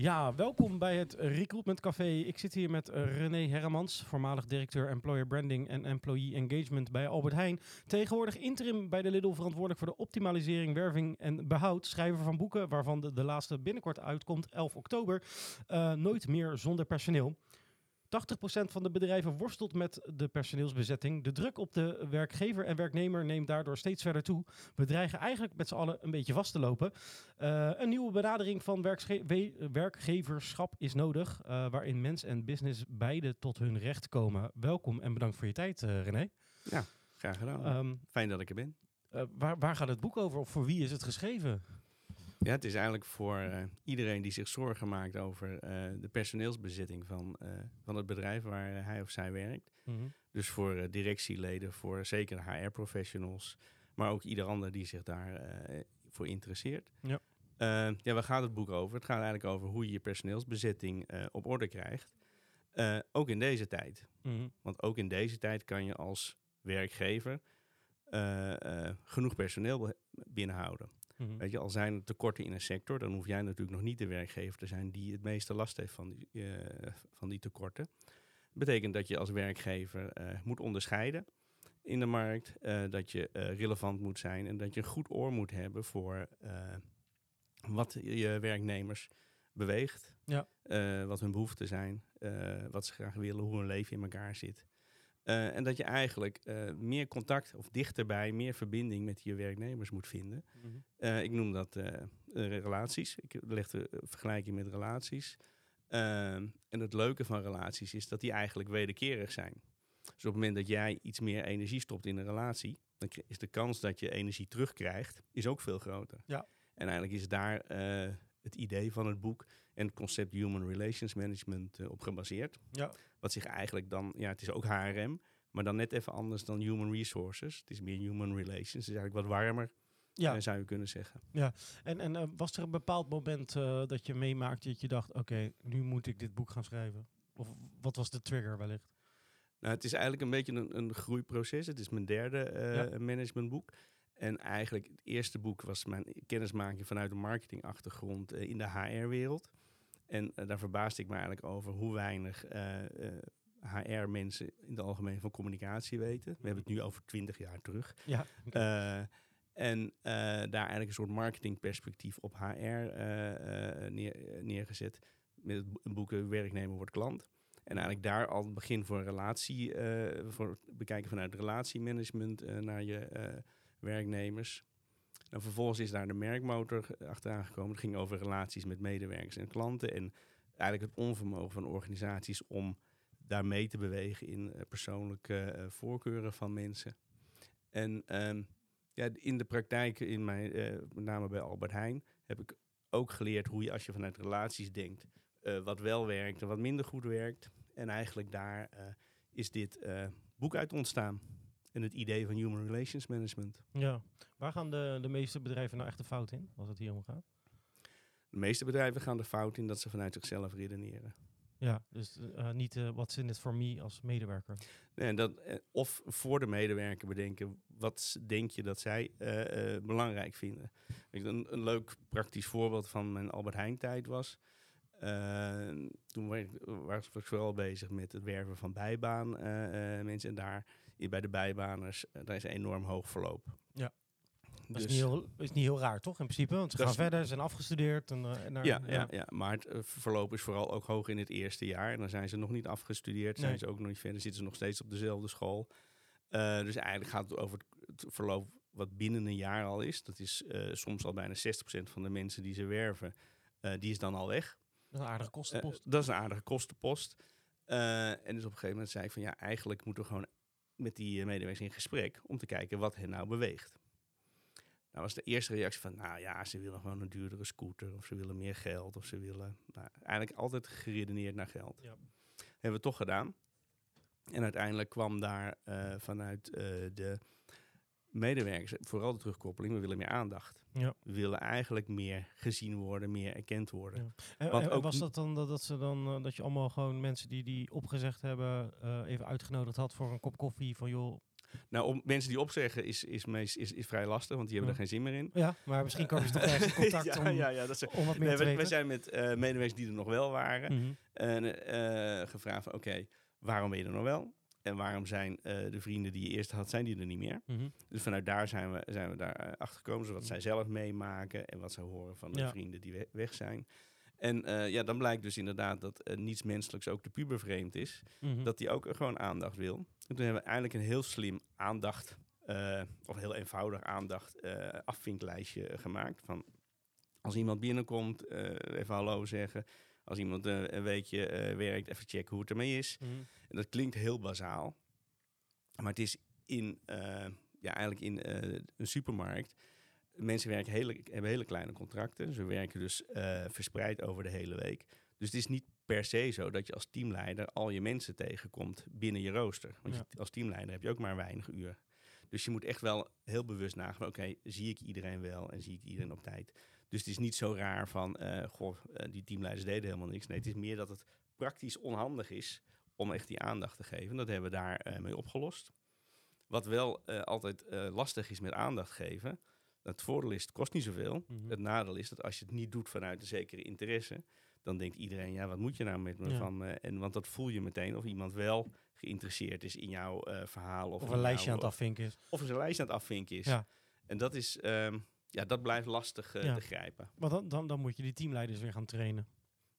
Ja, welkom bij het Recruitment Café. Ik zit hier met uh, René Herremans, voormalig directeur Employer Branding en Employee Engagement bij Albert Heijn. Tegenwoordig interim bij de Lidl verantwoordelijk voor de optimalisering, werving en behoud. Schrijver van boeken, waarvan de, de laatste binnenkort uitkomt, 11 oktober. Uh, nooit meer zonder personeel. 80% van de bedrijven worstelt met de personeelsbezetting. De druk op de werkgever en werknemer neemt daardoor steeds verder toe. We dreigen eigenlijk met z'n allen een beetje vast te lopen. Uh, een nieuwe benadering van werkgeverschap is nodig, uh, waarin mens en business beide tot hun recht komen. Welkom en bedankt voor je tijd, uh, René. Ja, graag gedaan. Um, Fijn dat ik er ben. waar, waar gaat het boek over of voor wie is het geschreven? Ja, het is eigenlijk voor uh, iedereen die zich zorgen maakt over uh, de personeelsbezitting van, uh, van het bedrijf waar hij of zij werkt. Mm -hmm. Dus voor directieleden, voor zeker HR-professionals, maar ook ieder ander die zich daarvoor voor interesseert. Ja. ja, waar gaat het boek over? Het gaat eigenlijk over hoe je je personeelsbezetting op orde krijgt. ook in deze tijd. Mm -hmm. Want ook in deze tijd kan je als werkgever genoeg personeel binnenhouden. -hmm. Weet je, al zijn er tekorten in een sector, dan hoef jij natuurlijk nog niet de werkgever te zijn die het meeste last heeft van die, uh, van die tekorten. Dat betekent dat je als werkgever uh, moet onderscheiden in de markt, uh, dat je relevant moet zijn en dat je een goed oor moet hebben voor wat je werknemers beweegt, ja. wat hun behoeften zijn, wat ze graag willen, hoe hun leven in elkaar zit. Uh, en dat je eigenlijk uh, meer contact of dichterbij, meer verbinding met je werknemers moet vinden. Mm -hmm. uh, ik noem dat relaties. Ik leg de vergelijking met relaties. en het leuke van relaties is dat die eigenlijk wederkerig zijn. Dus op het moment dat jij iets meer energie stopt in een relatie, dan is de kans dat je energie terugkrijgt, is ook veel groter. Ja. En eigenlijk is daar het idee van het boek en het concept Human Relations Management uh, op gebaseerd. Ja. Wat zich eigenlijk dan, ja, het is ook HRM, maar dan net even anders dan Human Resources. Het is meer Human Relations, het is eigenlijk wat warmer. Ja. Uh, zou je kunnen zeggen. Ja, en, en uh, was er een bepaald moment dat je meemaakte dat je dacht: oké, okay, nu moet ik dit boek gaan schrijven? Of wat was de trigger wellicht? Nou, het is eigenlijk een beetje een, een groeiproces. Het is mijn derde ja. managementboek. En eigenlijk het eerste boek was mijn kennismaking vanuit de marketingachtergrond uh, in de HR-wereld. En uh, daar verbaasde ik me eigenlijk over hoe weinig uh, HR-mensen in het algemeen van communicatie weten. We hebben het nu over twintig jaar terug. Ja, okay. en daar eigenlijk een soort marketingperspectief op HR neer, neergezet. Met het boek Werknemer wordt klant. En eigenlijk daar al het begin voor een relatie, voor het bekijken vanuit relatiemanagement naar je werknemers. En vervolgens is daar de merkmotor achteraan gekomen. Het ging over relaties met medewerkers en klanten. En eigenlijk het onvermogen van organisaties om daar mee te bewegen in uh, persoonlijke uh, voorkeuren van mensen. En um, ja, in de praktijk, in mijn, uh, met name bij Albert Heijn, heb ik ook geleerd hoe je als je vanuit relaties denkt, wat wel werkt en wat minder goed werkt. En eigenlijk daar is dit boek uit ontstaan en het idee van Human Relations Management. Ja, waar gaan de, de meeste bedrijven nou echt de fout in, als het hier om gaat? De meeste bedrijven gaan de fout in dat ze vanuit zichzelf redeneren. Ja, dus uh, niet uh, wat in het voor me als medewerker. Nee, dat, uh, of voor de medewerker bedenken, wat denk je dat zij belangrijk vinden? Een, een leuk praktisch voorbeeld van mijn Albert Heijn tijd was... toen was ik vooral bezig met het werven van bijbaan mensen. En daar bij de bijbaners, uh, daar is een enorm hoog verloop. Ja. Dat dus, is, niet heel, is niet heel raar, toch? In principe, want ze gaan verder, zijn afgestudeerd. En, uh, en daar, ja, ja. Ja, ja, maar het uh, verloop is vooral ook hoog in het eerste jaar. En dan zijn ze nog niet afgestudeerd, nee. zijn ze ook nog niet verder, zitten ze nog steeds op dezelfde school. dus eigenlijk gaat het over het verloop wat binnen een jaar al is. Dat is soms al bijna 60% van de mensen die ze werven, die is dan al weg. Dat is een aardige kostenpost. dat is een aardige kostenpost. en dus op een gegeven moment zei ik van ja, eigenlijk moeten we gewoon met die eh, medewerkers in gesprek om te kijken wat hen nou beweegt. Nou was de eerste reactie van, nou ja, ze willen gewoon een duurdere scooter of ze willen meer geld of ze willen, nou, eigenlijk altijd geredeneerd naar geld. Ja. Hebben we toch gedaan. En uiteindelijk kwam daar vanuit de medewerkers vooral de terugkoppeling, we willen meer aandacht. Ja. We willen eigenlijk meer gezien worden, meer erkend worden. En, Want ook was dat dan dat, dat ze dan dat je allemaal gewoon mensen die die opgezegd hebben even uitgenodigd had voor een kop koffie van joh, nou, om mensen die opzeggen is, is, meest, is, is vrij lastig, want die hebben er geen zin meer in. Ja, maar misschien komen ze toch ergens in contact ja, om, ja, ja, dat is, om wat meer nee, te we, we, zijn met uh, medewerkers die er nog wel waren mm -hmm. uh, gevraagd van oké, waarom ben je er nog wel? En waarom zijn uh, de vrienden die je eerst had, zijn die er niet meer? Mm -hmm. Dus vanuit daar zijn we, zijn we daar achter gekomen. Dus wat zij zelf meemaken en wat ze horen van de vrienden die we weg zijn. En uh, ja, dan blijkt dus inderdaad dat uh, niets menselijks ook de puber vreemd is. Mm -hmm. Dat die ook gewoon aandacht wil. En toen hebben we eigenlijk een heel slim aandacht, of heel eenvoudig aandacht afvinklijstje gemaakt. Van als iemand binnenkomt, even hallo zeggen. Als iemand een weekje werkt, even checken hoe het ermee is. Mm -hmm. En dat klinkt heel bazaal. Maar het is in, ja, eigenlijk in een supermarkt mensen werken hele, hebben hele kleine contracten. Ze werken dus uh, verspreid over de hele week. Dus het is niet per se zo dat je als teamleider al je mensen tegenkomt binnen je rooster. Want je, als teamleider heb je ook maar weinig uur. Dus je moet echt wel heel bewust nagaan, oké, zie ik iedereen wel en zie ik iedereen op tijd. Dus het is niet zo raar van, uh, goh, uh, die teamleiders deden helemaal niks. Nee, het is meer dat het praktisch onhandig is om echt die aandacht te geven. Dat hebben we daarmee mee opgelost. Wat wel altijd lastig is met aandacht geven, het voordeel is, het kost niet zoveel. Mhm. Het nadeel is dat als je het niet doet vanuit een zekere interesse, dan denkt iedereen, ja, wat moet je nou met me van? En want dat voel je meteen of iemand wel geïnteresseerd is in jouw uh, verhaal. Of, of een lijstje aan het afvinken is. Of een lijstje aan het afvinken is. Ja. En dat is, um, ja, dat blijft lastig uh, te grijpen. Maar dan, dan, dan moet je die teamleiders weer gaan trainen.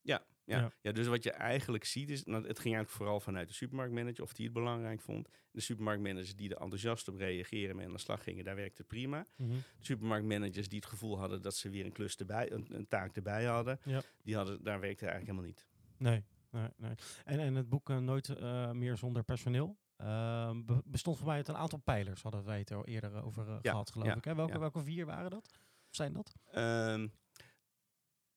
Ja, ja. ja. dus wat je eigenlijk ziet is, nou, het ging eigenlijk vooral vanuit de supermarktmanager of die het belangrijk vond. De supermarktmanagers die er enthousiast op reageren en aan de slag gingen, daar werkte prima. Mhm. De supermarktmanagers die het gevoel hadden dat ze weer een klus erbij, een, een taak erbij hadden, ja. die hadden, daar werkte eigenlijk helemaal niet. Nee, nee, nee. En, en het boek uh, Nooit uh, meer zonder personeel. Uh, bestond voor mij uit een aantal pijlers, hadden wij het er eerder over uh, ja, gehad, geloof ik. Hè? Welke, welke vier waren dat? Of zijn dat? Um,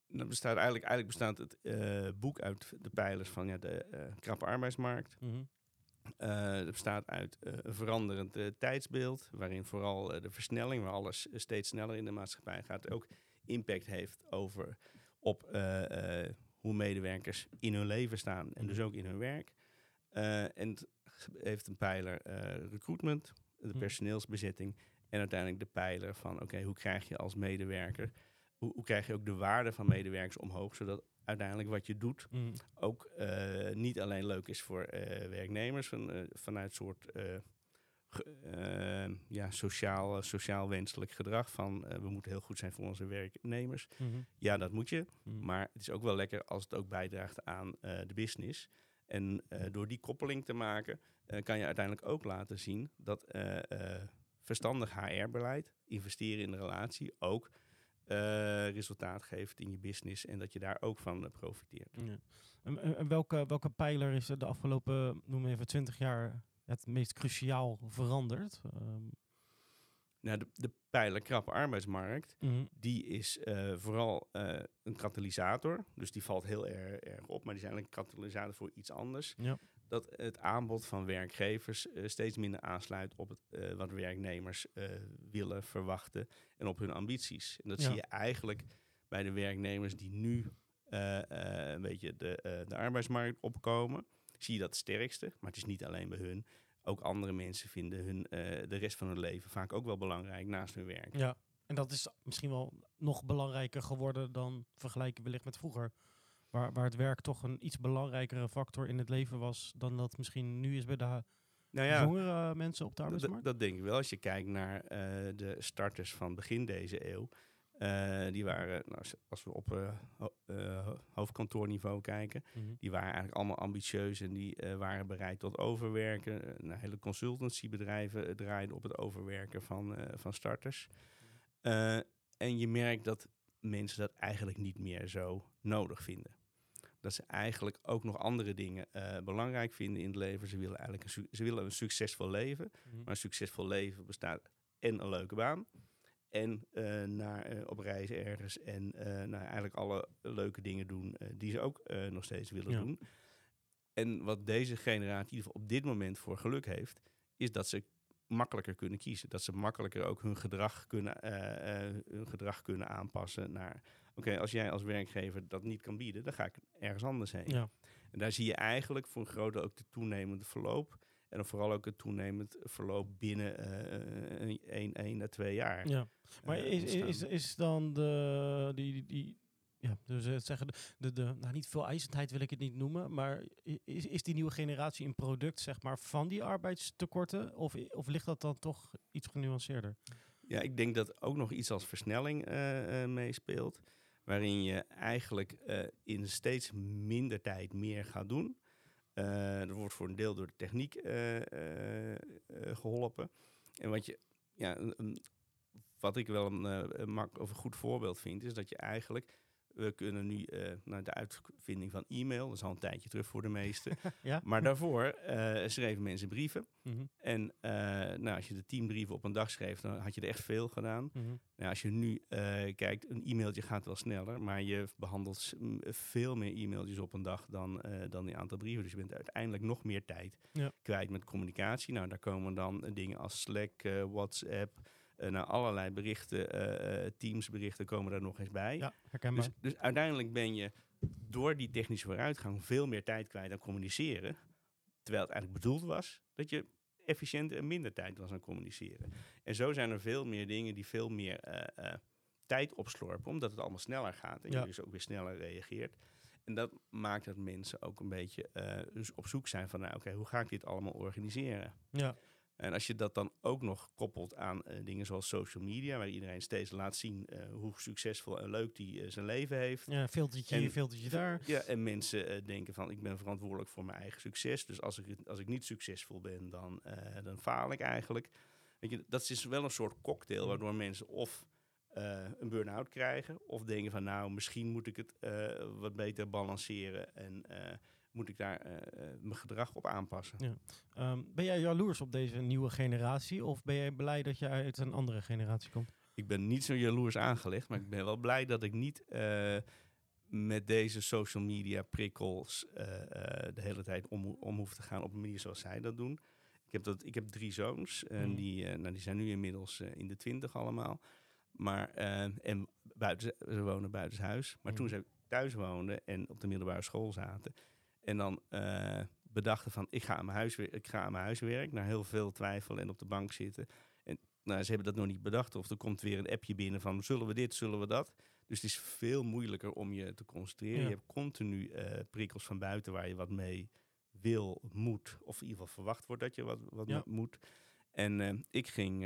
dat bestaat eigenlijk, eigenlijk bestaat het uh, boek uit de pijlers van ja, de uh, krappe arbeidsmarkt. Mm -hmm. uh, het bestaat uit een veranderend tijdsbeeld, waarin vooral de versnelling, waar alles steeds sneller in de maatschappij gaat, ook impact heeft over op hoe medewerkers in hun leven staan en dus mhm. ook in hun werk. en heeft een pijler recruitment, de mhm. personeelsbezetting en uiteindelijk de pijler van oké, hoe krijg je als medewerker hoe, hoe, krijg je ook de waarde van medewerkers omhoog, zodat uiteindelijk wat je doet mm. ook uh, niet alleen leuk is voor uh, werknemers, van, uh, vanuit soort ja, sociaal, sociaal wenselijk gedrag van we moeten heel goed zijn voor onze werknemers. Mm -hmm. Ja, dat moet je, mm. maar het is ook wel lekker als het ook bijdraagt aan de business. En door die koppeling te maken, kan je uiteindelijk ook laten zien dat verstandig HR-beleid, investeren in de relatie, ook resultaat geeft in je business en dat je daar ook van profiteert. Ja. En, en, welke, welke pijler is de afgelopen, noem even, 20 jaar het meest cruciaal veranderd? Um. Nou, de, de pijler krappe arbeidsmarkt, mm die is uh, vooral een katalysator. Dus die valt heel erg, erg op, maar die is eigenlijk een katalysator voor iets anders. Ja dat het aanbod van werkgevers uh, steeds minder aansluit op het, wat werknemers willen, verwachten en op hun ambities. En dat ja. zie je eigenlijk bij de werknemers die nu een beetje de, de arbeidsmarkt opkomen. Zie je dat het sterkste, maar het is niet alleen bij hun. Ook andere mensen vinden hun, de rest van hun leven vaak ook wel belangrijk naast hun werk. Ja, en dat is misschien wel nog belangrijker geworden dan vergelijken wellicht met vroeger. Waar, waar het werk toch een iets belangrijkere factor in het leven was dan dat misschien nu is bij de nou ja, jongere mensen op de arbeidsmarkt? Dat denk ik wel. Als je kijkt naar uh, de starters van begin deze eeuw. Uh, die waren, nou, als we op uh, hoofdkantoorniveau kijken, mm -hmm. die waren eigenlijk allemaal ambitieus en die waren bereid tot overwerken. Een hele consultancybedrijven draaiden op het overwerken van, van starters. en je merkt dat mensen dat eigenlijk niet meer zo nodig vinden dat ze eigenlijk ook nog andere dingen belangrijk vinden in het leven. Ze willen eigenlijk een, ze willen een succesvol leven. Mm -hmm. Maar een succesvol leven bestaat en een leuke baan. En uh, naar, uh, op reis ergens. En nou, eigenlijk alle leuke dingen doen die ze ook nog steeds willen ja. doen. En wat deze generatie in ieder geval op dit moment voor geluk heeft, is dat ze makkelijker kunnen kiezen. Dat ze makkelijker ook hun gedrag kunnen, eh, eh, hun gedrag kunnen aanpassen naar... Oké, als jij als werkgever dat niet kan bieden, dan ga ik ergens anders heen. Ja. En daar zie je eigenlijk voor een groot deel ook de toenemende verloop. En dan vooral ook het toenemend verloop binnen uh, één, één à twee jaar. Ja, maar is, is, is dan de, die, die, ja, dus het zeggen, de, de, de, nou niet veel eisendheid wil ik het niet noemen, maar is, is die nieuwe generatie een product zeg maar, van die arbeidstekorten? Of, of ligt dat dan toch iets genuanceerder? Ja, ik denk dat ook nog iets als versnelling uh, uh, meespeelt. Waarin je eigenlijk uh, in steeds minder tijd meer gaat doen. Er wordt voor een deel door de techniek geholpen. En wat je, ja, een, wat ik wel een, een, of een goed voorbeeld vind, is dat je eigenlijk we kunnen nu uh, naar de uitvinding van e-mail. Dat is al een tijdje terug voor de meesten. ja? Maar daarvoor uh, schreven mensen brieven. Mm -hmm. En uh, nou, als je de tien brieven op een dag schreef, dan had je er echt veel gedaan. Mm -hmm. nou, als je nu kijkt, een e-mailtje gaat wel sneller. Maar je behandelt veel meer e-mailtjes op een dag dan, dan die aantal brieven. Dus je bent uiteindelijk nog meer tijd ja. kwijt met communicatie. Nou, daar komen dan dingen als Slack, WhatsApp... Uh, nou, allerlei berichten, uh, Teams-berichten komen daar nog eens bij. Ja, herkenbaar. Dus, dus, uiteindelijk ben je door die technische vooruitgang veel meer tijd kwijt aan communiceren. Terwijl het eigenlijk bedoeld was dat je efficiënter en minder tijd was aan communiceren. En zo zijn er veel meer dingen die veel meer uh, tijd opslorpen, omdat het allemaal sneller gaat en ja. je dus ook weer sneller reageert. En dat maakt dat mensen ook een beetje dus op zoek zijn van, nou oké, okay, hoe ga ik dit allemaal organiseren? Ja. En als je dat dan ook nog koppelt aan uh, dingen zoals social media, waar iedereen steeds laat zien uh, hoe succesvol en leuk die uh, zijn leven heeft. Ja, filtertje hier, filtertje daar. Ja, en mensen denken van ik ben verantwoordelijk voor mijn eigen succes. Dus als ik, als ik niet succesvol ben, dan, dan faal ik eigenlijk. Weet je, dat is wel een soort cocktail waardoor mensen of een burn-out krijgen, of denken van nou, misschien moet ik het wat beter balanceren en moet ik daar uh, mijn gedrag op aanpassen. Ja. Um, ben jij jaloers op deze nieuwe generatie of ben jij blij dat je uit een andere generatie komt? Ik ben niet zo jaloers aangelegd, maar ik ben wel blij dat ik niet uh, met deze social media prikkels uh, de hele tijd om, om hoef te gaan op een manier zoals zij dat doen. Ik heb, dat, ik heb drie zoons en Mm. die, nou, die zijn nu inmiddels in de twintig allemaal. Maar, en buiten, ze wonen buitenshuis. Maar Mm. toen ze thuis woonden en op de middelbare school zaten, en dan uh, bedachten van, ik ga, aan mijn huis, ik ga aan mijn huiswerk. Na heel veel twijfel en op de bank zitten. En nou, ze hebben dat nog niet bedacht. Of er komt weer een appje binnen van, zullen we dit, zullen we dat? Dus het is veel moeilijker om je te concentreren. Ja. Je hebt continu uh, prikkels van buiten waar je wat mee wil, moet. Of in ieder geval verwacht wordt dat je wat, wat Ja. moet. En uh, ik ging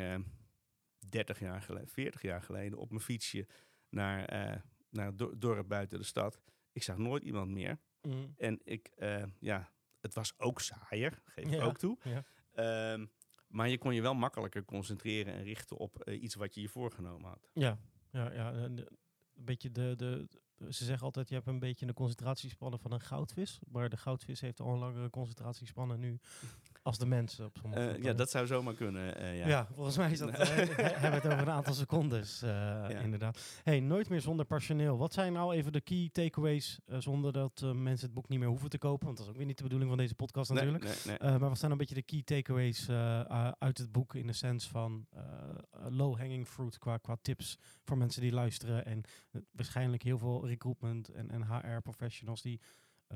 30 jaar geleden, 40 jaar geleden op mijn fietsje naar, eh, naar het dorp buiten de stad. Ik zag nooit iemand meer. Mm. En ik, uh, ja, het was ook saaier, geef ik Ja, ook toe. ja. Um, maar je kon je wel makkelijker concentreren en richten op uh, iets wat je je voorgenomen had. Ja, ja, ja. Een beetje de, de, ze zeggen altijd, je hebt een beetje de concentratiespannen van een goudvis. Maar de goudvis heeft al een langere concentratiespannen nu als de mensen op sommige uh, Ja, dat zou zomaar kunnen, uh, ja. ja. volgens mij is dat, hebben we het over een aantal secondes, ja. inderdaad. Hey, nooit meer zonder personeel. Wat zijn nou even de key takeaways, zonder dat mensen het boek niet meer hoeven te kopen? Want dat is ook weer niet de bedoeling van deze podcast natuurlijk. Nee, nee, nee. maar wat zijn een beetje de key takeaways uit het boek in de sens van low-hanging fruit qua, qua tips voor mensen die luisteren en waarschijnlijk heel veel recruitment en, en HR-professionals die uh,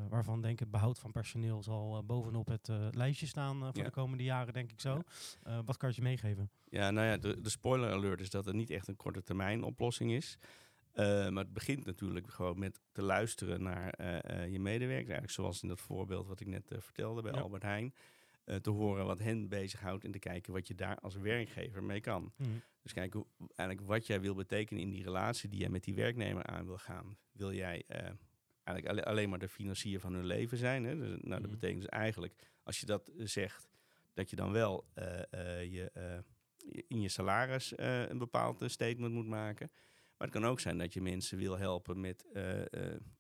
waarvan denk ik behoud van personeel zal uh, bovenop het uh, lijstje staan voor Ja. de komende jaren, denk ik zo. wat kan je meegeven? Ja, nou ja, de, de spoiler alert is dat het niet echt een korte termijn oplossing is. maar het begint natuurlijk gewoon met te luisteren naar je medewerkers. Eigenlijk zoals in dat voorbeeld wat ik net vertelde bij Ja. Albert Heijn. te horen wat hen bezighoudt en te kijken wat je daar als werkgever mee kan. Mm. Dus kijken hoe, eigenlijk wat jij wil betekenen in die relatie die jij met die werknemer aan wil gaan. Wil jij eigenlijk alleen maar de financier van hun leven zijn? Hè? Dus, nou, dat Mhm. betekent dus eigenlijk, als je dat zegt, dat je dan wel uh, uh, je, in je salaris een bepaald statement moet maken. Maar het kan ook zijn dat je mensen wil helpen met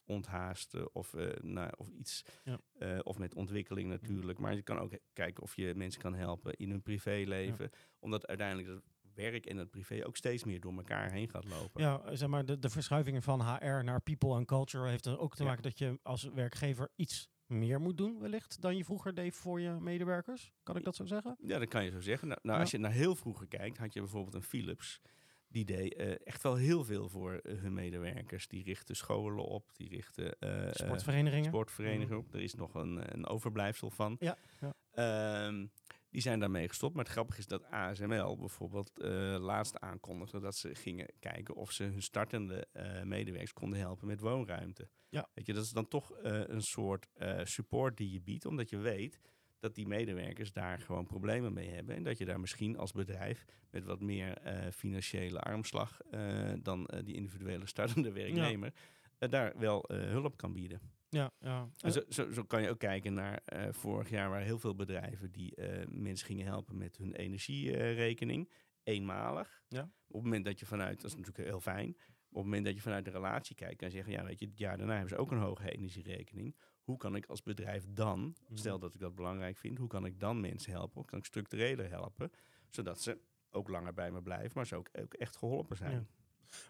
onthaasten of, nou, of iets. Ja. of met ontwikkeling natuurlijk. Maar je kan ook kijken of je mensen kan helpen in hun privéleven. Ja. Omdat uiteindelijk het werk en het privé ook steeds meer door elkaar heen gaat lopen. Ja, zeg maar, de, de verschuivingen van HR naar people en culture heeft er ook te Ja. maken dat je als werkgever iets meer moet doen wellicht dan je vroeger deed voor je medewerkers? Kan ik dat zo zeggen? Ja, dat kan je zo zeggen. Nou, nou Ja. als je naar heel vroeger kijkt, had je bijvoorbeeld een Philips. Die deed eh, echt wel heel veel voor eh, hun medewerkers. Die richtten scholen op, die richtten eh, Sportverenigingen? sportverenigingen op. Er is nog een, een overblijfsel van. Ja, ja. Ehm, die zijn daarmee gestopt. Maar het grappige is dat ASML bijvoorbeeld eh, laatst aankondigde dat ze gingen kijken of ze hun startende eh, medewerkers konden helpen met woonruimte. Ja. Weet je, dat is dan toch eh, een soort support die je biedt, omdat je weet dat die medewerkers daar gewoon problemen mee hebben. En dat je daar misschien als bedrijf met wat meer financiële armslag dan die individuele startende werknemer daar wel hulp kan bieden. Ja, ja. En zo, zo, zo kan je ook kijken naar eh, vorig jaar waar heel veel bedrijven die eh, mensen gingen helpen met hun energierekening. eenmalig. Ja. Op het moment dat je vanuit, dat is natuurlijk heel fijn. Op het moment dat je vanuit de relatie kijkt, kan je zeggen, ja weet je, het jaar daarna hebben ze ook een hoge energierekening. Hoe kan ik als bedrijf dan, Mhm. stel dat ik dat belangrijk vind, hoe kan ik dan mensen helpen? Hoe kan ik structureler helpen? Zodat ze ook langer bij me blijven, maar ze ook, ook echt geholpen zijn. Ja.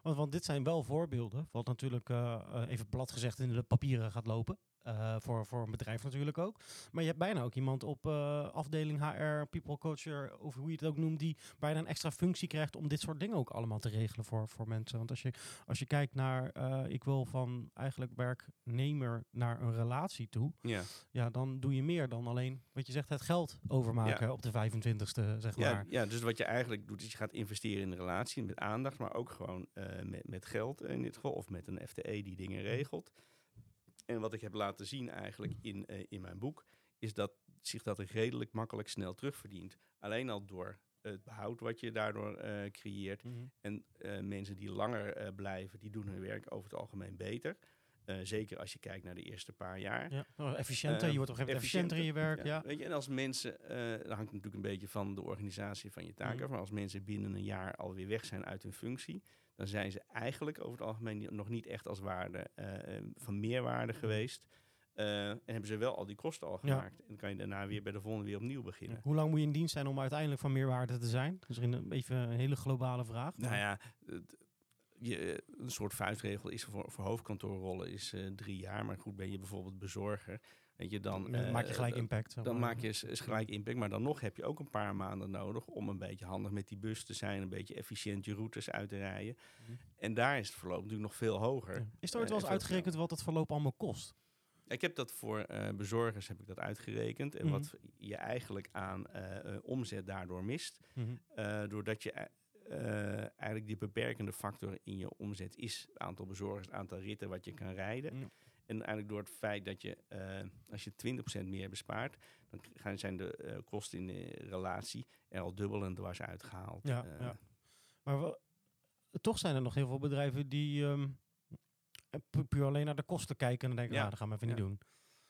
Want, dit zijn wel voorbeelden, wat natuurlijk eh, eh, even plat gezegd in de papieren gaat lopen. Eh, voor, voor een bedrijf natuurlijk ook. Maar je hebt bijna ook iemand op eh, afdeling HR, people culture, of hoe je het ook noemt, die bijna een extra functie krijgt om dit soort dingen ook allemaal te regelen voor, voor mensen. Want als je, als je kijkt naar, eh, ik wil van eigenlijk werknemer naar een relatie toe, Ja. ja, dan doe je meer dan alleen, wat je zegt, het geld overmaken op de 25ste, zeg Ja, maar. ja, dus wat je eigenlijk doet, is je gaat investeren in de relatie met aandacht, maar ook gewoon met, met geld in dit geval, of met een FTE die dingen regelt. En wat ik heb laten zien eigenlijk in, eh, in mijn boek, is dat zich dat redelijk makkelijk snel terugverdient. Alleen al door het behoud wat je daardoor eh, creëert. Mhm. En eh, mensen die langer blijven, die doen hun werk over het algemeen beter. Zeker als je kijkt naar de eerste paar jaar. Ja, oh, efficiënter. Je wordt toch even efficiënter in je werk. Ja. Weet je, en als mensen, dat hangt natuurlijk een beetje van de organisatie van je Mhm. af, maar als mensen binnen een jaar alweer weg zijn uit hun functie, dan zijn ze eigenlijk over het algemeen nog niet echt als waarde eh, eh, van meerwaarde geweest. Eh, en hebben ze wel al die kosten al Mhm. Ja. gemaakt. En dan kan je daarna weer bij de volgende weer opnieuw beginnen. Hoe lang moet je in dienst zijn om uiteindelijk van meerwaarde te zijn? Dus in een, even een hele globale vraag. Nou ja, het- je, een soort vuistregel is voor, voor hoofdkantoorrollen is drie jaar. Maar goed, ben je bijvoorbeeld bezorger, weet je, dan, dan eh, maak je gelijk eh, impact. Dan maak je s- s gelijk impact. Maar dan nog heb je ook een paar maanden nodig om een beetje handig met die bus te zijn. Een beetje efficiënt je routes uit te rijden. Mhm. En daar is het verloop natuurlijk nog veel hoger. Ja. Is er ooit Eh, wel eens uitgerekend wat het verloop allemaal kost? Ik heb dat voor eh, bezorgers heb ik dat uitgerekend. En Mhm. wat je eigenlijk aan eh, eh, omzet daardoor mist. Mhm. eh, doordat je eh, eigenlijk die beperkende factor in je omzet is het aantal bezorgers, het aantal ritten wat je kan rijden. En eigenlijk door het feit dat je, eh, als je 20% meer bespaart, dan gaan, zijn de eh, kosten in de relatie er al dubbel en dwars uitgehaald. Ja, Eh, ja. Maar toch zijn er nog heel veel bedrijven die ehm, pu- puur alleen naar de kosten kijken en dan denken, Ja. nou, dat gaan we even Ja. niet doen.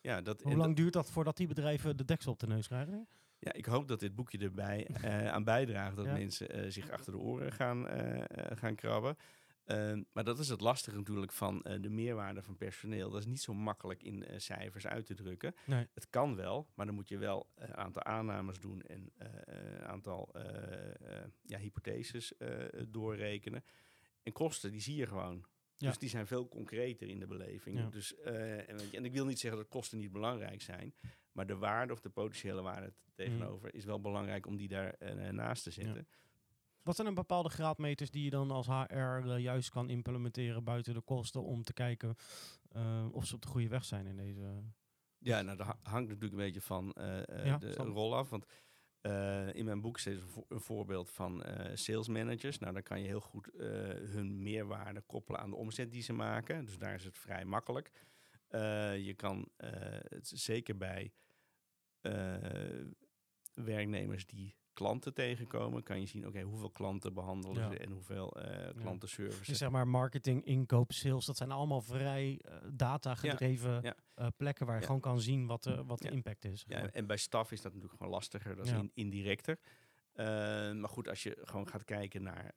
ja, dat, Hoe lang duurt dat voordat die bedrijven de deksel op de neus krijgen? Ja, ik hoop dat dit boekje erbij aan bijdraagt dat mensen zich achter de oren gaan, gaan krabben. Ehm, maar dat is het lastige natuurlijk van eh, de meerwaarde van personeel. Dat is niet zo makkelijk in eh, cijfers uit te drukken. Nee. Het kan wel, maar dan moet je wel een aantal aannames doen en eh, een aantal eh, eh, ja, hypotheses eh, doorrekenen. En kosten, die zie je gewoon. Ja. Dus die zijn veel concreter in de beleving. Ja. Dus, eh, en, en ik wil niet zeggen dat kosten niet belangrijk zijn. Maar de waarde of de potentiële waarde tegenover is wel belangrijk om die daar eh, naast te zetten. Wat zijn er bepaalde graadmeters die je dan als HR eh, juist kan implementeren buiten de kosten om te kijken eh, of ze op de goede weg zijn in deze... Ja, nou, dat ha- hangt natuurlijk een beetje van eh, Ja, de rol af. Want in mijn boek staat een, vo- een voorbeeld van sales managers. Nou, dan kan je heel goed hun meerwaarde koppelen aan de omzet die ze maken. Dus daar is het vrij makkelijk. Je kan het zeker bij werknemers die klanten tegenkomen, kan je zien, oké, hoeveel klanten behandelen Ja. ze en hoeveel eh klantenservice. Dus zeg maar marketing, inkoop, sales, dat zijn allemaal vrij eh, data-gedreven ja. eh, plekken waar je gewoon kan zien wat, de wat de impact is. Ja, en bij staf is dat natuurlijk gewoon lastiger, dat is in- indirecter. Maar goed, als je gewoon gaat kijken naar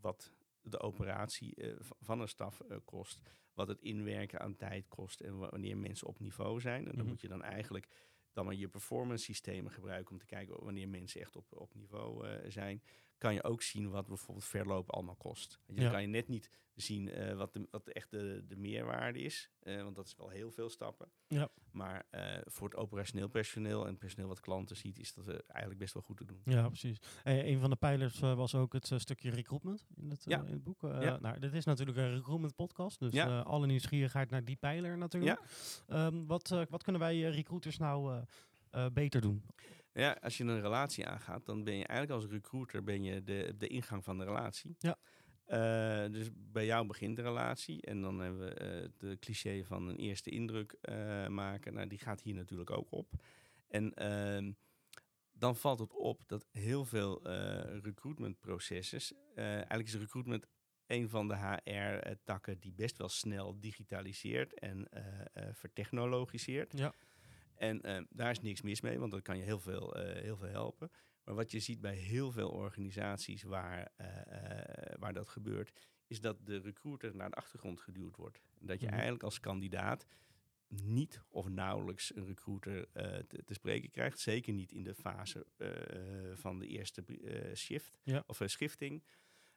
wat de operatie van een staf kost, wat het inwerken aan tijd kost en wa- wanneer mensen op niveau zijn, en dan Mhm. moet je dan eigenlijk dan maar je performance systemen gebruiken om te kijken wanneer mensen echt op, op niveau eh, zijn. Kan je ook zien wat bijvoorbeeld verloop allemaal kost. Je, Ja. Dan kan je net niet zien eh, wat, de, wat echt de, de meerwaarde is, eh, want dat is wel heel veel stappen. Ja. Maar eh, voor het operationeel personeel en het personeel wat klanten ziet, is dat eigenlijk best wel goed te doen. Ja, precies. Eh, een van de pijlers was ook het stukje recruitment in het, Ja. in het boek. Ja. nou, dit is natuurlijk een recruitment podcast, dus Ja. alle nieuwsgierigheid naar die pijler natuurlijk. Ehm, wat, wat kunnen wij recruiters nou beter doen? Ja, als je een relatie aangaat, dan ben je eigenlijk als recruiter ben je de, de ingang van de relatie. Ja. Eh, dus bij jou begint de relatie en dan hebben we eh, de cliché van een eerste indruk eh, maken. Nou, die gaat hier natuurlijk ook op. En ehm, dan valt het op dat heel veel recruitmentprocessen, eigenlijk is recruitment een van de HR-takken die best wel snel digitaliseert en vertechnologiseert. Ja. En eh, daar is niks mis mee, want dat kan je heel veel, eh, heel veel helpen. Maar wat je ziet bij heel veel organisaties waar, eh, waar dat gebeurt, is dat de recruiter naar de achtergrond geduwd wordt. En dat je Mhm. eigenlijk als kandidaat niet of nauwelijks een recruiter te, te spreken krijgt. Zeker niet in de fase van de eerste shift Ja. of schifting.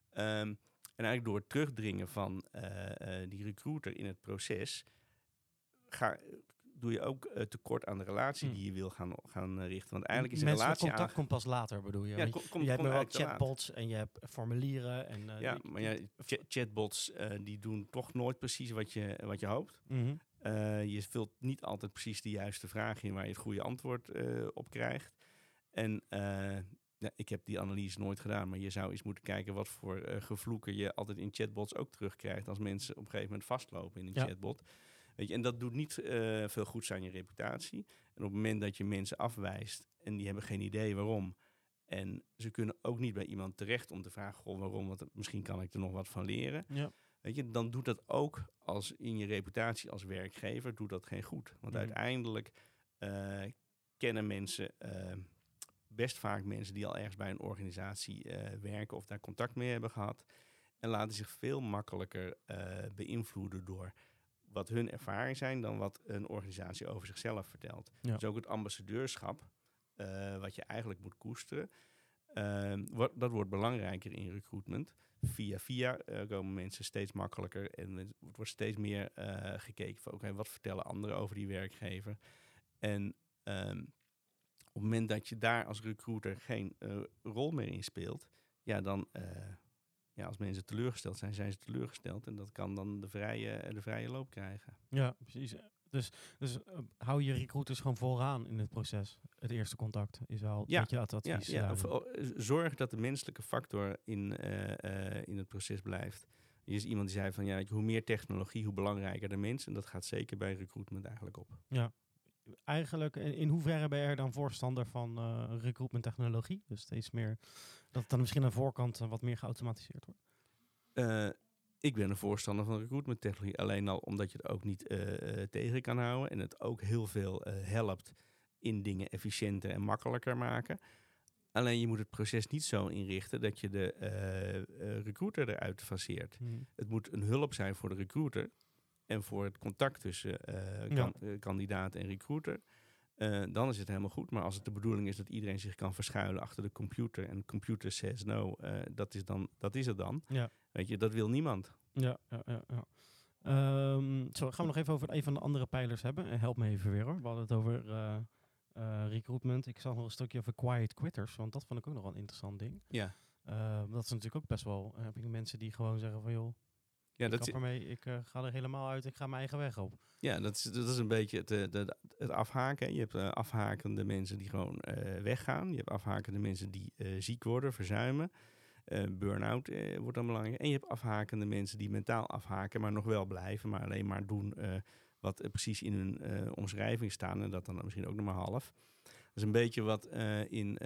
Ehm, en eigenlijk door het terugdringen van die recruiter in het proces, ga, doe je ook eh, tekort aan de relatie Hmm. die je wil gaan, gaan eh, richten. Want eigenlijk is een relatie contact komt pas later, bedoel je? Ja, kom- je hebt wel chatbots en je hebt formulieren. En, eh, Ja, maar ja, cha- chatbots eh, die doen toch nooit precies wat je, wat je hoopt. Mhm. Eh, je vult niet altijd precies de juiste vraag in waar je het goede antwoord eh, op krijgt. En eh, ja, ik heb die analyse nooit gedaan, maar je zou eens moeten kijken wat voor eh, gevloeken je altijd in chatbots ook terugkrijgt als mensen op een gegeven moment vastlopen in een Ja. chatbot. Weet je, en dat doet niet eh, veel goeds aan je reputatie. En op het moment dat je mensen afwijst en die hebben geen idee waarom. En ze kunnen ook niet bij iemand terecht om te vragen, goh, waarom, want misschien kan ik er nog wat van leren. Ja. Weet je, dan doet dat ook als in je reputatie als werkgever, doet dat geen goed. Want Mhm. uiteindelijk eh, kennen mensen, eh, best vaak mensen die al ergens bij een organisatie werken of daar contact mee hebben gehad. En laten zich veel makkelijker beïnvloeden door wat hun ervaring zijn dan wat een organisatie over zichzelf vertelt. Ja. Dus ook het ambassadeurschap, eh, wat je eigenlijk moet koesteren, eh, wordt, dat wordt belangrijker in recruitment via via eh, komen mensen steeds makkelijker en het wordt steeds meer eh, gekeken van oké, wat vertellen anderen over die werkgever. En ehm, op het moment dat je daar als recruiter geen rol meer in speelt, ja, dan ja, als mensen teleurgesteld zijn, zijn ze teleurgesteld. En dat kan dan de vrije, de vrije loop krijgen. Ja, precies. Dus, dus eh, hou je recruiters gewoon vooraan in het proces. Het eerste contact is wel Ja, Ja, advies. ja, eh, of, oh, zorg dat de menselijke factor in, eh, in het proces blijft. Er is iemand die zei van ja, hoe meer technologie, hoe belangrijker de mens. En dat gaat zeker bij recruitment eigenlijk op. eigenlijk, in, in hoeverre ben je er dan voorstander van recruitment technologie? Dus steeds meer, dat het dan misschien aan de voorkant eh, wat meer geautomatiseerd wordt. Eh, ik ben een voorstander van recruitment technologie. Alleen al omdat je het ook niet eh, tegen kan houden. En het ook heel veel helpt in dingen efficiënter en makkelijker maken. Alleen je moet het proces niet zo inrichten dat je de recruiter eruit faseert. Het moet een hulp zijn voor de recruiter en voor het contact tussen Ja. kandidaat en recruiter. Eh, dan is het helemaal goed. Maar als het de bedoeling is dat iedereen zich kan verschuilen achter de computer en de computer says no, eh, dat, is dan, dat is het dan. Ja. Weet je, dat wil niemand. Ja, ja, ja. ja. Ehm, zo, gaan we nog even over een van de andere pijlers hebben. Eh, Help me even weer hoor. We hadden het over recruitment. Ik zag nog een stukje over quiet quitters, want dat vond ik ook nog wel een interessant ding. Ja, Eh, dat is natuurlijk ook best wel, heb ik mensen die gewoon zeggen van joh, ja, ik dat, ermee, ik eh, ga er helemaal uit, ik ga mijn eigen weg op. ja dat, is, dat is een beetje het, eh, het afhaken. Je hebt eh, afhakende mensen die gewoon weggaan. Je hebt afhakende mensen die ziek worden, verzuimen. Burn-out wordt dan belangrijk. En je hebt afhakende mensen die mentaal afhaken, maar nog wel blijven, maar alleen maar doen wat precies in hun omschrijving staan. En dat dan misschien ook nog maar half. Dat is een beetje wat in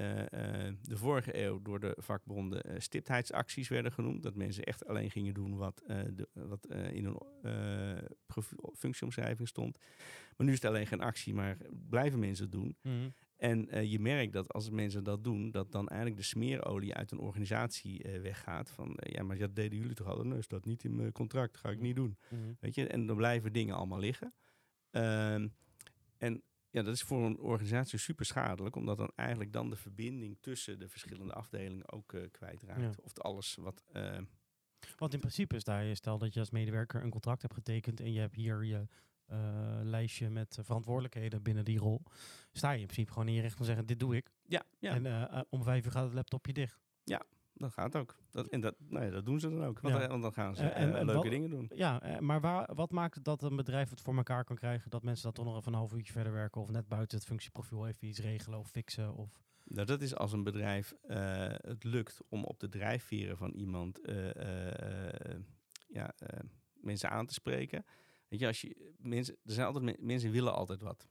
vorige eeuw door de vakbonden eh, stiptheidsacties werden genoemd. Dat mensen echt alleen gingen doen wat, eh, de, wat eh, in hun functieomschrijving stond. Maar nu is het alleen geen actie, maar blijven mensen het doen. En eh, je merkt dat als mensen dat doen, dat dan eigenlijk de smeerolie uit een organisatie weggaat. Van ja, maar dat deden jullie toch al? Nee, staat niet in mijn contract, ga ik niet doen. Weet je, en dan blijven dingen allemaal liggen. Ehm, en ja, dat is voor een organisatie super schadelijk, omdat dan eigenlijk dan de verbinding tussen de verschillende afdelingen ook uh, kwijtraakt. Ja. Of alles wat. Uh, Want in principe is daar, je stel dat je als medewerker een contract hebt getekend en je hebt hier je uh, lijstje met verantwoordelijkheden binnen die rol, sta je in principe gewoon in je recht om zeggen, dit doe ik. Ja, ja. En uh, om vijf uur gaat het laptopje dicht. Ja, dat gaat ook. Dat, en dat, nou ja, dat doen ze dan ook. Want, Ja. dan gaan ze Eh, en- leuke wat- dingen doen. Ja, eh, maar waar, wat maakt dat een bedrijf het voor elkaar kan krijgen dat mensen dat toch nog even een half uurtje verder werken of net buiten het functieprofiel even iets regelen of fixen? Of... Nou, dat is als een bedrijf eh, het lukt om op de drijfveren van iemand ja, mensen aan te spreken. Weet je, als je mensen, er zijn altijd me- mensen willen altijd wat.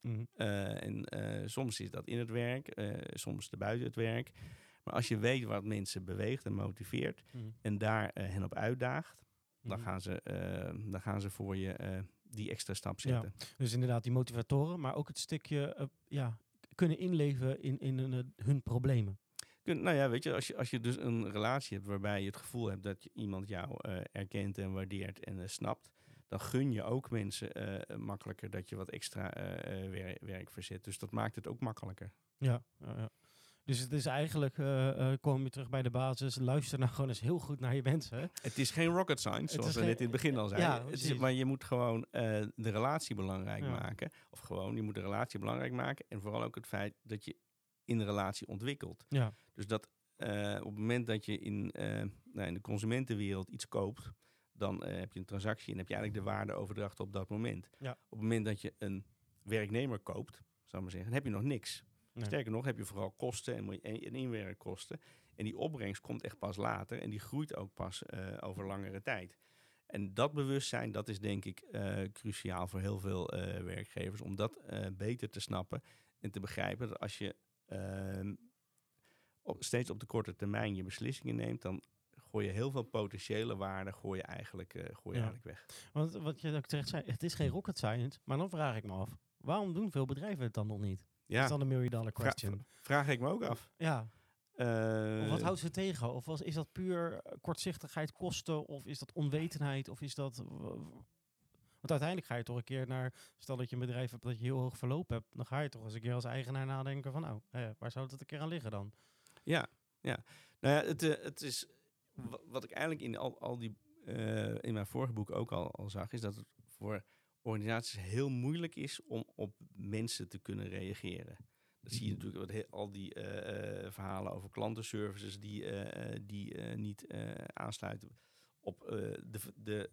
Mhm. En soms is dat in het werk, eh, soms te buiten het werk. Maar als je weet wat mensen beweegt en motiveert Mhm. en daar eh, hen op uitdaagt, dan, Mhm. gaan ze, eh, dan gaan ze voor je eh, die extra stap Ja. zetten. Dus inderdaad die motivatoren, maar ook het stukje ja, kunnen inleven in, in hun, hun problemen. Kun, nou ja, weet je, als je, als je dus een relatie hebt waarbij je het gevoel hebt dat je iemand jou erkent en waardeert en snapt, dan gun je ook mensen makkelijker dat je wat extra wer- werk verzet. Dus dat maakt het ook makkelijker. Ja, ja, ja. Dus het is eigenlijk, eh, eh, kom je terug bij de basis, luister nou gewoon eens heel goed naar je mensen. Het is geen rocket science, zoals we geen- net in het begin al zeiden. Ja, het is, maar je moet gewoon eh, de relatie belangrijk Ja. maken. Of gewoon, je moet de relatie belangrijk maken. En vooral ook het feit dat je in de relatie ontwikkelt. Ja, Dus dat op het moment dat je in, nou, in de consumentenwereld iets koopt, dan heb je een transactie en heb je eigenlijk de waardeoverdracht op dat moment. Ja. Op het moment dat je een werknemer koopt, zou ik maar zeggen, dan heb je nog niks. Nee. Sterker nog, heb je vooral kosten en, en en inwerkkosten. En die opbrengst komt echt pas later en die groeit ook pas eh, over langere tijd. En dat bewustzijn, dat is denk ik eh, cruciaal voor heel veel eh, werkgevers. Om dat beter te snappen en te begrijpen dat als je ehm, op, steeds op de korte termijn je beslissingen neemt, dan gooi je heel veel potentiële waarde gooi je eigenlijk, gooi je Ja. eigenlijk weg. want wat je ook terecht zei, het is geen rocket science, maar dan vraag ik me af, waarom doen veel bedrijven het dan nog niet? Dat Ja, is dan een million dollar Vra- question. vraag ik me ook af. Ja, of wat houdt ze tegen? Of was, is dat puur eh, kortzichtigheid, kosten? Of is dat onwetendheid? Of is dat... Want uiteindelijk ga je toch een keer naar... Stel dat je een bedrijf hebt dat je heel hoog verloop hebt. Dan ga je toch eens een keer als eigenaar nadenken van... Nou, eh, waar zou het een keer aan liggen dan? Ja, ja. Nou ja, het, eh, het is wa- wat ik eigenlijk in al, al die in mijn vorige boek ook al, al zag, is dat het voor organisaties heel moeilijk is om op mensen te kunnen reageren. Dat zie je natuurlijk met heel- al die eh, eh, verhalen over klantenservices die, eh, die niet aansluiten op de, de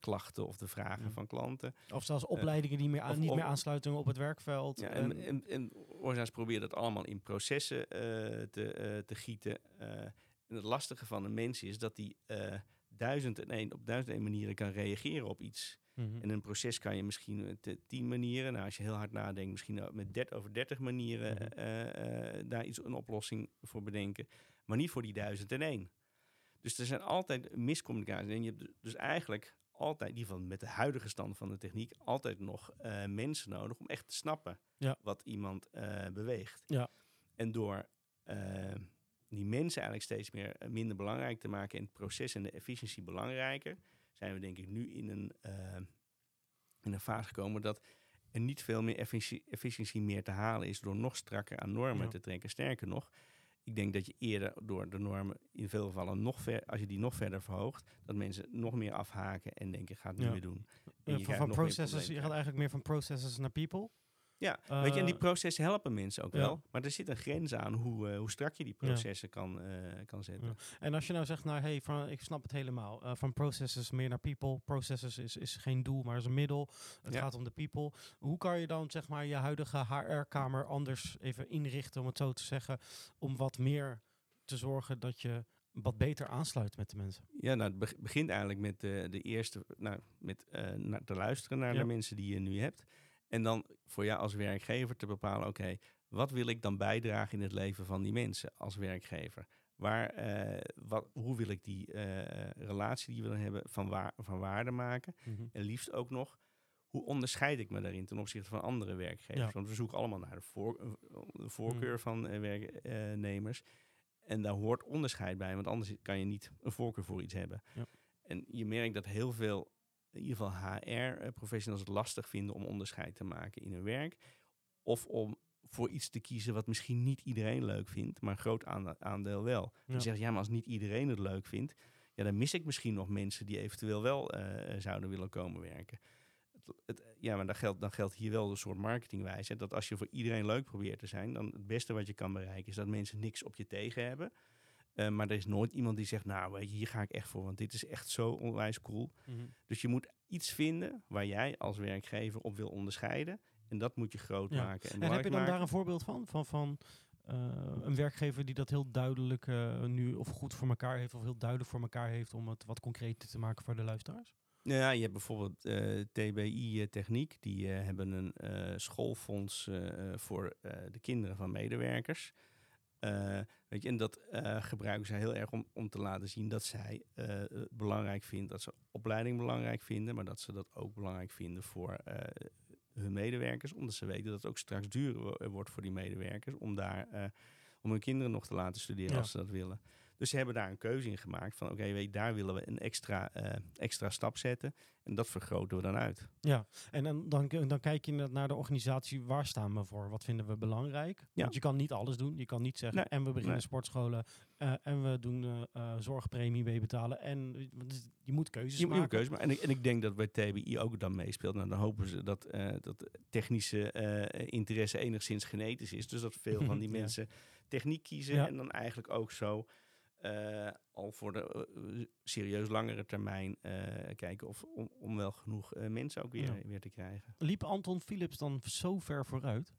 klachten of de vragen Mm. van klanten. Of zelfs opleidingen die meer aan, of- niet meer aansluiten op het werkveld. Ja, en, en, en organisaties proberen dat allemaal in processen te, te gieten. En het lastige van een mens is dat die duizend en één, op duizend en één manieren kan reageren op iets. Mhm. En een proces kan je misschien met eh, tien manieren, nou, als je heel hard nadenkt, misschien met 30 over dertig manieren Mhm. eh, eh, daar iets, een oplossing voor bedenken. Maar niet voor die duizend en één. Dus er zijn altijd miscommunicaties. En je hebt dus eigenlijk altijd, in ieder geval met de huidige stand van de techniek, altijd nog mensen nodig om echt te snappen Ja. wat iemand beweegt. Ja. En door die mensen eigenlijk steeds meer minder belangrijk te maken en het proces en de efficiëntie belangrijker, zijn we denk ik nu in een, eh, in een fase gekomen dat er niet veel meer efficiëntie, efficiëntie meer te halen is door nog strakker aan normen Ja. te trekken. Sterker nog, ik denk dat je eerder door de normen in veel gevallen nog ver, als je die nog verder verhoogt, dat mensen nog meer afhaken en denken, ga het niet Ja. meer doen. En Eh, je van van processes, je gaat eigenlijk meer van processes naar people. Ja, weet je, en die Eh, processen helpen mensen ook ja. wel. Maar er zit een grens aan hoe, eh, hoe strak je die Ja. processen kan, eh, kan zetten. Ja. En als je nou zegt, nou hey, van, ik snap het helemaal. van processes meer naar people. Processes is, is geen doel, maar is een middel. Het gaat om de people. Hoe kan je dan zeg maar je huidige HR-kamer anders even inrichten, om het zo te zeggen, om wat meer te zorgen dat je wat beter aansluit met de mensen? Ja, nou, het beg- begint eigenlijk met de, de eerste, nou, met naar te luisteren naar Ja. de mensen die je nu hebt. En dan voor jou als werkgever te bepalen, oké, wat wil ik dan bijdragen in het leven van die mensen als werkgever? Waar, eh, wat, hoe wil ik die eh, relatie die we dan hebben van, waar, van waarde maken? En liefst ook nog, hoe onderscheid ik me daarin ten opzichte van andere werkgevers? Ja. Want we zoeken allemaal naar de, voor, eh, de voorkeur van eh, werknemers. En daar hoort onderscheid bij, want anders kan je niet een voorkeur voor iets hebben. Ja. En je merkt dat heel veel in ieder geval HR-professionals het lastig vinden om onderscheid te maken in hun werk. Of om voor iets te kiezen wat misschien niet iedereen leuk vindt, maar een groot aandeel wel. Je zegt, ja, maar als niet iedereen het leuk vindt, ja, dan mis ik misschien nog mensen die eventueel wel eh, zouden willen komen werken. Het, het, ja, maar dan geldt, dan geldt hier wel een soort marketingwijze. Dat als je voor iedereen leuk probeert te zijn, dan het beste wat je kan bereiken is dat mensen niks op je tegen hebben. Uh, maar er is nooit iemand die zegt, nou weet je, hier ga ik echt voor, want dit is echt zo onwijs cool. Mhm. Dus je moet iets vinden waar jij als werkgever op wil onderscheiden. En dat moet je groot maken. En, en heb je dan daar een voorbeeld van? Van, van uh, een werkgever die dat heel duidelijk uh, nu of goed voor elkaar heeft, of heel duidelijk voor elkaar heeft om het wat concreter te maken voor de luisteraars? Ja, je hebt bijvoorbeeld uh, TBI Techniek. Die hebben een schoolfonds voor de kinderen van medewerkers. Weet je, en dat gebruiken zij heel erg om, om te laten zien dat zij het belangrijk vinden, dat ze opleiding belangrijk vinden, maar dat ze dat ook belangrijk vinden voor hun medewerkers, omdat ze weten dat het ook straks duurder wordt voor die medewerkers om daar om hun kinderen nog te laten studeren als ze dat willen. Dus ze hebben daar een keuze in gemaakt van oké, weet daar willen we een extra, uh, extra stap zetten en dat vergroten we dan uit. Ja, en dan, dan, dan kijk je naar de organisatie, waar staan we voor? Wat vinden we belangrijk? Ja. Want je kan niet alles doen. Je kan niet zeggen en we beginnen sportscholen uh, en we doen uh, zorgpremie mee betalen. En dus je moet keuzes je, maken. Je keuze maken. En, ik, en ik denk dat bij TBI ook dan meespeelt. Nou, dan hopen ze dat, dat technische interesse enigszins genetisch is. Dus dat veel van die mensen techniek kiezen en dan eigenlijk ook zo uh, al voor de uh, serieus langere termijn uh, kijken of om, om, wel genoeg mensen ook weer, ja. weer te krijgen. Liep Anton Philips dan zo ver vooruit?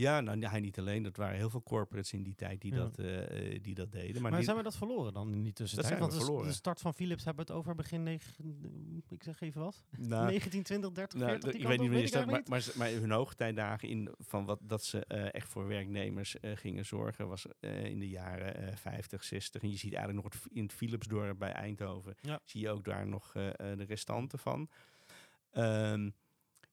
Ja, nou hij niet alleen. Dat waren heel veel corporates in die tijd die, dat, uh, die dat deden. Maar, maar zijn we dat verloren dan in die tussentijd? Dat zijn we Want de, de start van Philips hebben we het over begin negen, ik zeg even wat, nou, 19, 20, 30, nou, 40. Ik weet niet wanneer maar, maar, maar, hun hoogtijdagen in van wat dat ze uh, echt voor werknemers uh, gingen zorgen was in de jaren 50, 60. En je ziet eigenlijk nog het, in het Philipsdorp bij Eindhoven ja. zie je ook daar nog de restanten van. Um,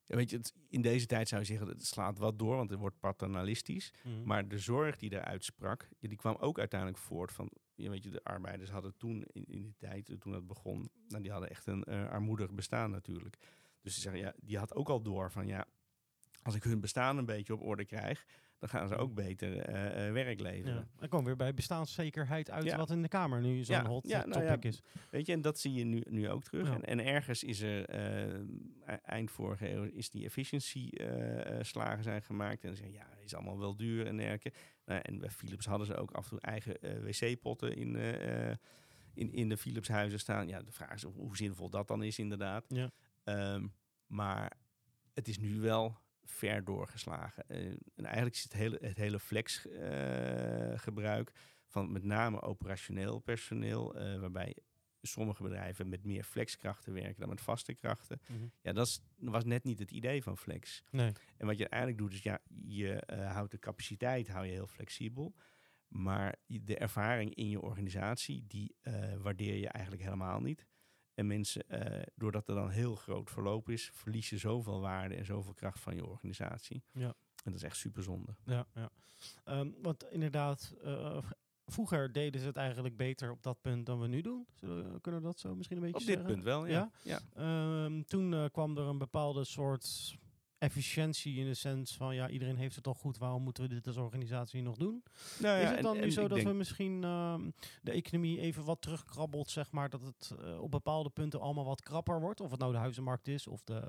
ja, weet je, het, in deze tijd zou je zeggen, het slaat wat door, want het wordt paternalistisch. Mm. Maar de zorg die eruit sprak, die kwam ook uiteindelijk voort van, je weet je, de arbeiders hadden toen, in, in die tijd, toen het begon, nou, die hadden echt een uh, armoedig bestaan natuurlijk. Dus ze zeggen, ja, die had ook al door van, ja, als ik hun bestaan een beetje op orde krijg, dan gaan ze ook beter uh, werk leveren. Ja. Dan komen we weer bij bestaanszekerheid uit wat in de Kamer nu zo'n hot nou topic is. Weet je, en dat zie je nu, nu ook terug. En, en, ergens is er, uh, eind vorige eeuw, is die efficiency slagen zijn gemaakt. En ze zeggen, ja, het is allemaal wel duur en dergelijke. Nou, en bij Philips hadden ze ook af en toe eigen wc-potten in, in, in de Philips huizen staan. Ja, de vraag is hoe zinvol dat dan is inderdaad. Ja. Um, maar het is nu wel ver doorgeslagen. Uh, en eigenlijk is het hele, het hele flex uh, gebruik van met name operationeel personeel, uh, waarbij sommige bedrijven met meer flexkrachten werken dan met vaste krachten. Mm -hmm. Ja, dat is, was net niet het idee van flex. Nee. En wat je eigenlijk doet, is ja, je houdt de capaciteit hou je heel flexibel. Maar de ervaring in je organisatie, die waardeer je eigenlijk helemaal niet. En mensen, uh, doordat er dan heel groot verloop is, verlies je zoveel waarde en zoveel kracht van je organisatie. Ja. En dat is echt super zonde. Ja, ja. Um, want inderdaad, uh, vroeger deden ze het eigenlijk beter op dat punt dan we nu doen. Zullen, kunnen we dat zo misschien een beetje Op zeggen? dit punt wel, ja. ja? ja. Um, toen uh, kwam er een bepaalde soort efficiëntie in de sens van ja, iedereen heeft het al goed, waarom moeten we dit als organisatie nog doen? Nou ja, is het dan en, nu zo dat we misschien uh, de economie even wat terugkrabbelt, zeg maar, dat het uh, op bepaalde punten allemaal wat krapper wordt, of het nou de huizenmarkt is of de,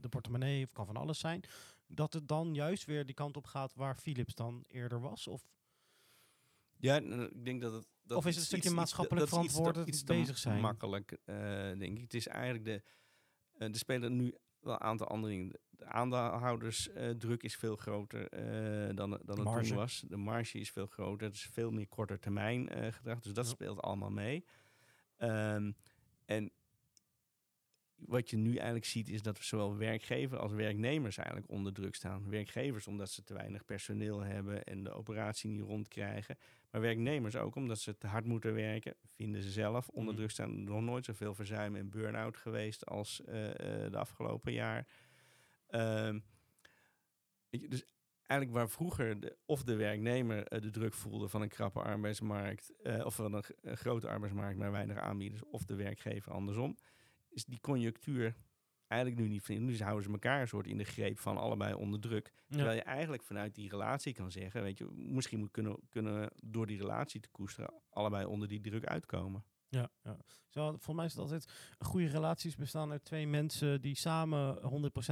de portemonnee, of kan van alles zijn, dat het dan juist weer die kant op gaat waar Philips dan eerder was? Of ja, ik denk dat het. Dat of is het een stukje maatschappelijk verantwoordelijk bezig zijn? Makkelijk, uh, denk ik. Het is eigenlijk de. Uh, er spelen nu wel een aantal andere dingen de aandeelhoudersdruk is veel groter uh, dan, dan het toen was. De marge is veel groter. Het is veel meer korte termijn uh, gedrag. Dus dat ja. speelt allemaal mee. Um, en wat je nu eigenlijk ziet is dat zowel werkgever als werknemers eigenlijk onder druk staan. Werkgevers omdat ze te weinig personeel hebben en de operatie niet rondkrijgen. Maar werknemers ook omdat ze te hard moeten werken, vinden ze zelf. Onder druk staan nog nooit zoveel verzuim en burn-out geweest als uh, de afgelopen jaar. Um, dus eigenlijk waar vroeger de, of de werknemer uh, de druk voelde van een krappe arbeidsmarkt, uh, of van een, een, grote arbeidsmarkt maar weinig aanbieders, of de werkgever andersom, is die conjunctuur eigenlijk nu niet van. Nu houden ze elkaar een soort in de greep van allebei onder druk. Terwijl je eigenlijk vanuit die relatie kan zeggen, weet je, misschien moet kunnen, kunnen door die relatie te koesteren allebei onder die druk uitkomen. Ja, ja. Zo, voor mij is het altijd goede relaties bestaan uit twee mensen die samen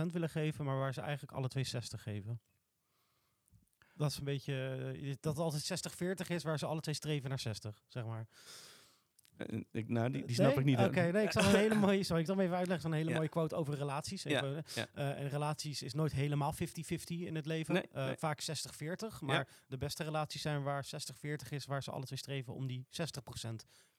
100% willen geven, maar waar ze eigenlijk alle twee 60 geven. Dat is een beetje, eh, dat het altijd 60-40 is, waar ze alle twee streven naar 60, zeg maar. Uh, ik, nou, die, die snap nee? ik niet. Oké, nee, ik zal een hele mooie, sorry, ik zal hem even uitleggen, een hele mooie quote over relaties. Even, ja, ja. Uh, en relaties is nooit helemaal 50-50 in het leven. Nee, uh, nee. Vaak 60-40, maar de beste relaties zijn waar 60-40 is, waar ze alle twee streven om die 60%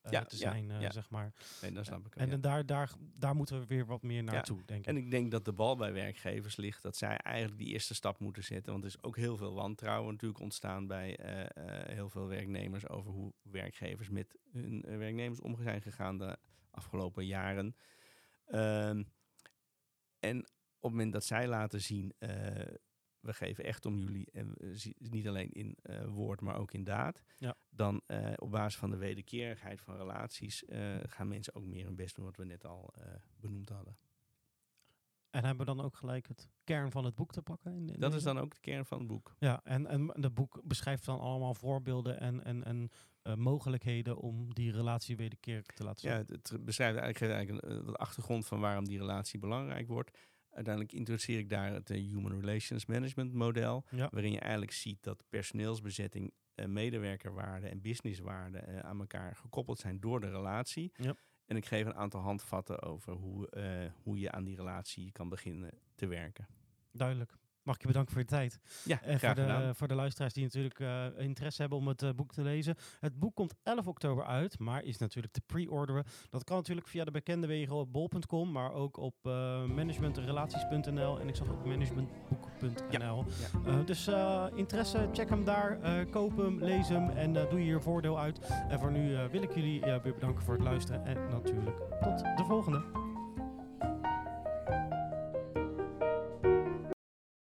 ja, te zijn, ja, zeg maar. Nee, dat snap ik. En, en daar, daar, daar moeten we weer wat meer naartoe, denk ik. En ik denk dat de bal bij werkgevers ligt dat zij eigenlijk die eerste stap moeten zetten. Want er is ook heel veel wantrouwen natuurlijk ontstaan bij uh, heel veel werknemers over hoe werkgevers met hun werknemers om zijn gegaan de afgelopen jaren. Uh, en op het moment dat zij laten zien, uh, we geven echt om jullie, en niet alleen in uh, woord, maar ook in daad, ja. dan uh, op basis van de wederkerigheid van relaties gaan mensen ook meer hun best doen, wat we net al benoemd hadden. En hebben we dan ook gelijk het kern van het boek te pakken? In, in dat is dan ook de kern van het boek. Ja, en, en het boek beschrijft dan allemaal voorbeelden en, en, en uh, mogelijkheden om die relatie wederkerig te laten zien. Ja, het, het beschrijft eigenlijk, eigenlijk een, wat achtergrond van waarom die relatie belangrijk wordt. Uiteindelijk introduceer ik daar het uh, Human Relations Management model, ja. waarin je eigenlijk ziet dat personeelsbezetting, uh, medewerkerwaarde en businesswaarde uh, aan elkaar gekoppeld zijn door de relatie. Ja. En ik geef een aantal handvatten over hoe, uh, hoe je aan die relatie kan beginnen te werken. Duidelijk. Mag ik je bedanken voor je tijd. Ja, en graag voor de, voor de luisteraars die natuurlijk uh, interesse hebben om het uh, boek te lezen. Het boek komt 11 oktober uit, maar is natuurlijk te pre-orderen. Dat kan natuurlijk via de bekende wegen op bol.com, maar ook op uh, managementrelaties.nl en ik zag ook managementboek.nl. Ja, ja. dus interesse, check hem daar, koop hem, lees hem en doe je hier voordeel uit. En voor nu wil ik jullie weer bedanken voor het luisteren en natuurlijk tot de volgende.